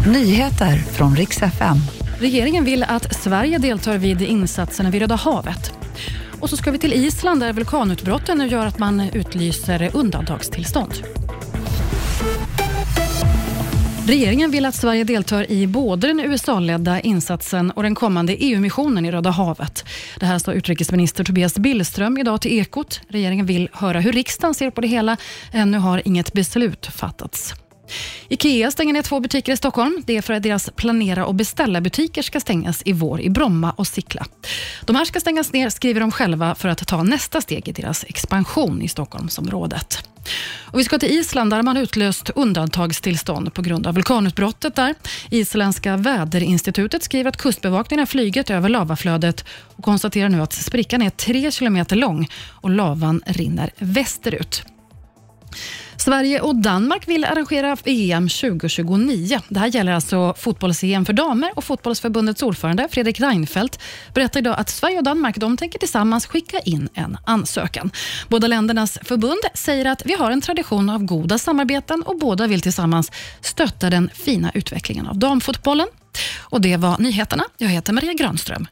Nyheter från riks FM. Regeringen vill att Sverige deltar vid insatserna vid Röda havet. Och så ska vi till Island där vulkanutbrotten nu gör att man utlyser undantagstillstånd. Regeringen vill att Sverige deltar i både den USA-ledda insatsen och den kommande EU-missionen i Röda havet. Det här sa utrikesminister Tobias Billström idag till Ekot. Regeringen vill höra hur riksdagen ser på det hela. Ännu har inget beslut fattats. Ikea stänger ner två butiker i Stockholm. Det är för att deras planera och beställa-butiker ska stängas i vår i Bromma och Sickla. De här ska stängas ner, skriver de själva, för att ta nästa steg i deras expansion i Stockholmsområdet. Och vi ska till Island där man utlöst undantagstillstånd på grund av vulkanutbrottet där. Isländska väderinstitutet skriver att kustbevakningen har flugit över lavaflödet och konstaterar nu att sprickan är tre kilometer lång och lavan rinner västerut. Sverige och Danmark vill arrangera EM 2029. Det här gäller alltså fotbolls-EM för damer och Fotbollsförbundets ordförande Fredrik Reinfeldt berättar idag att Sverige och Danmark de tänker tillsammans skicka in en ansökan. Båda ländernas förbund säger att vi har en tradition av goda samarbeten och båda vill tillsammans stötta den fina utvecklingen av damfotbollen. Och Det var nyheterna. Jag heter Maria Granström.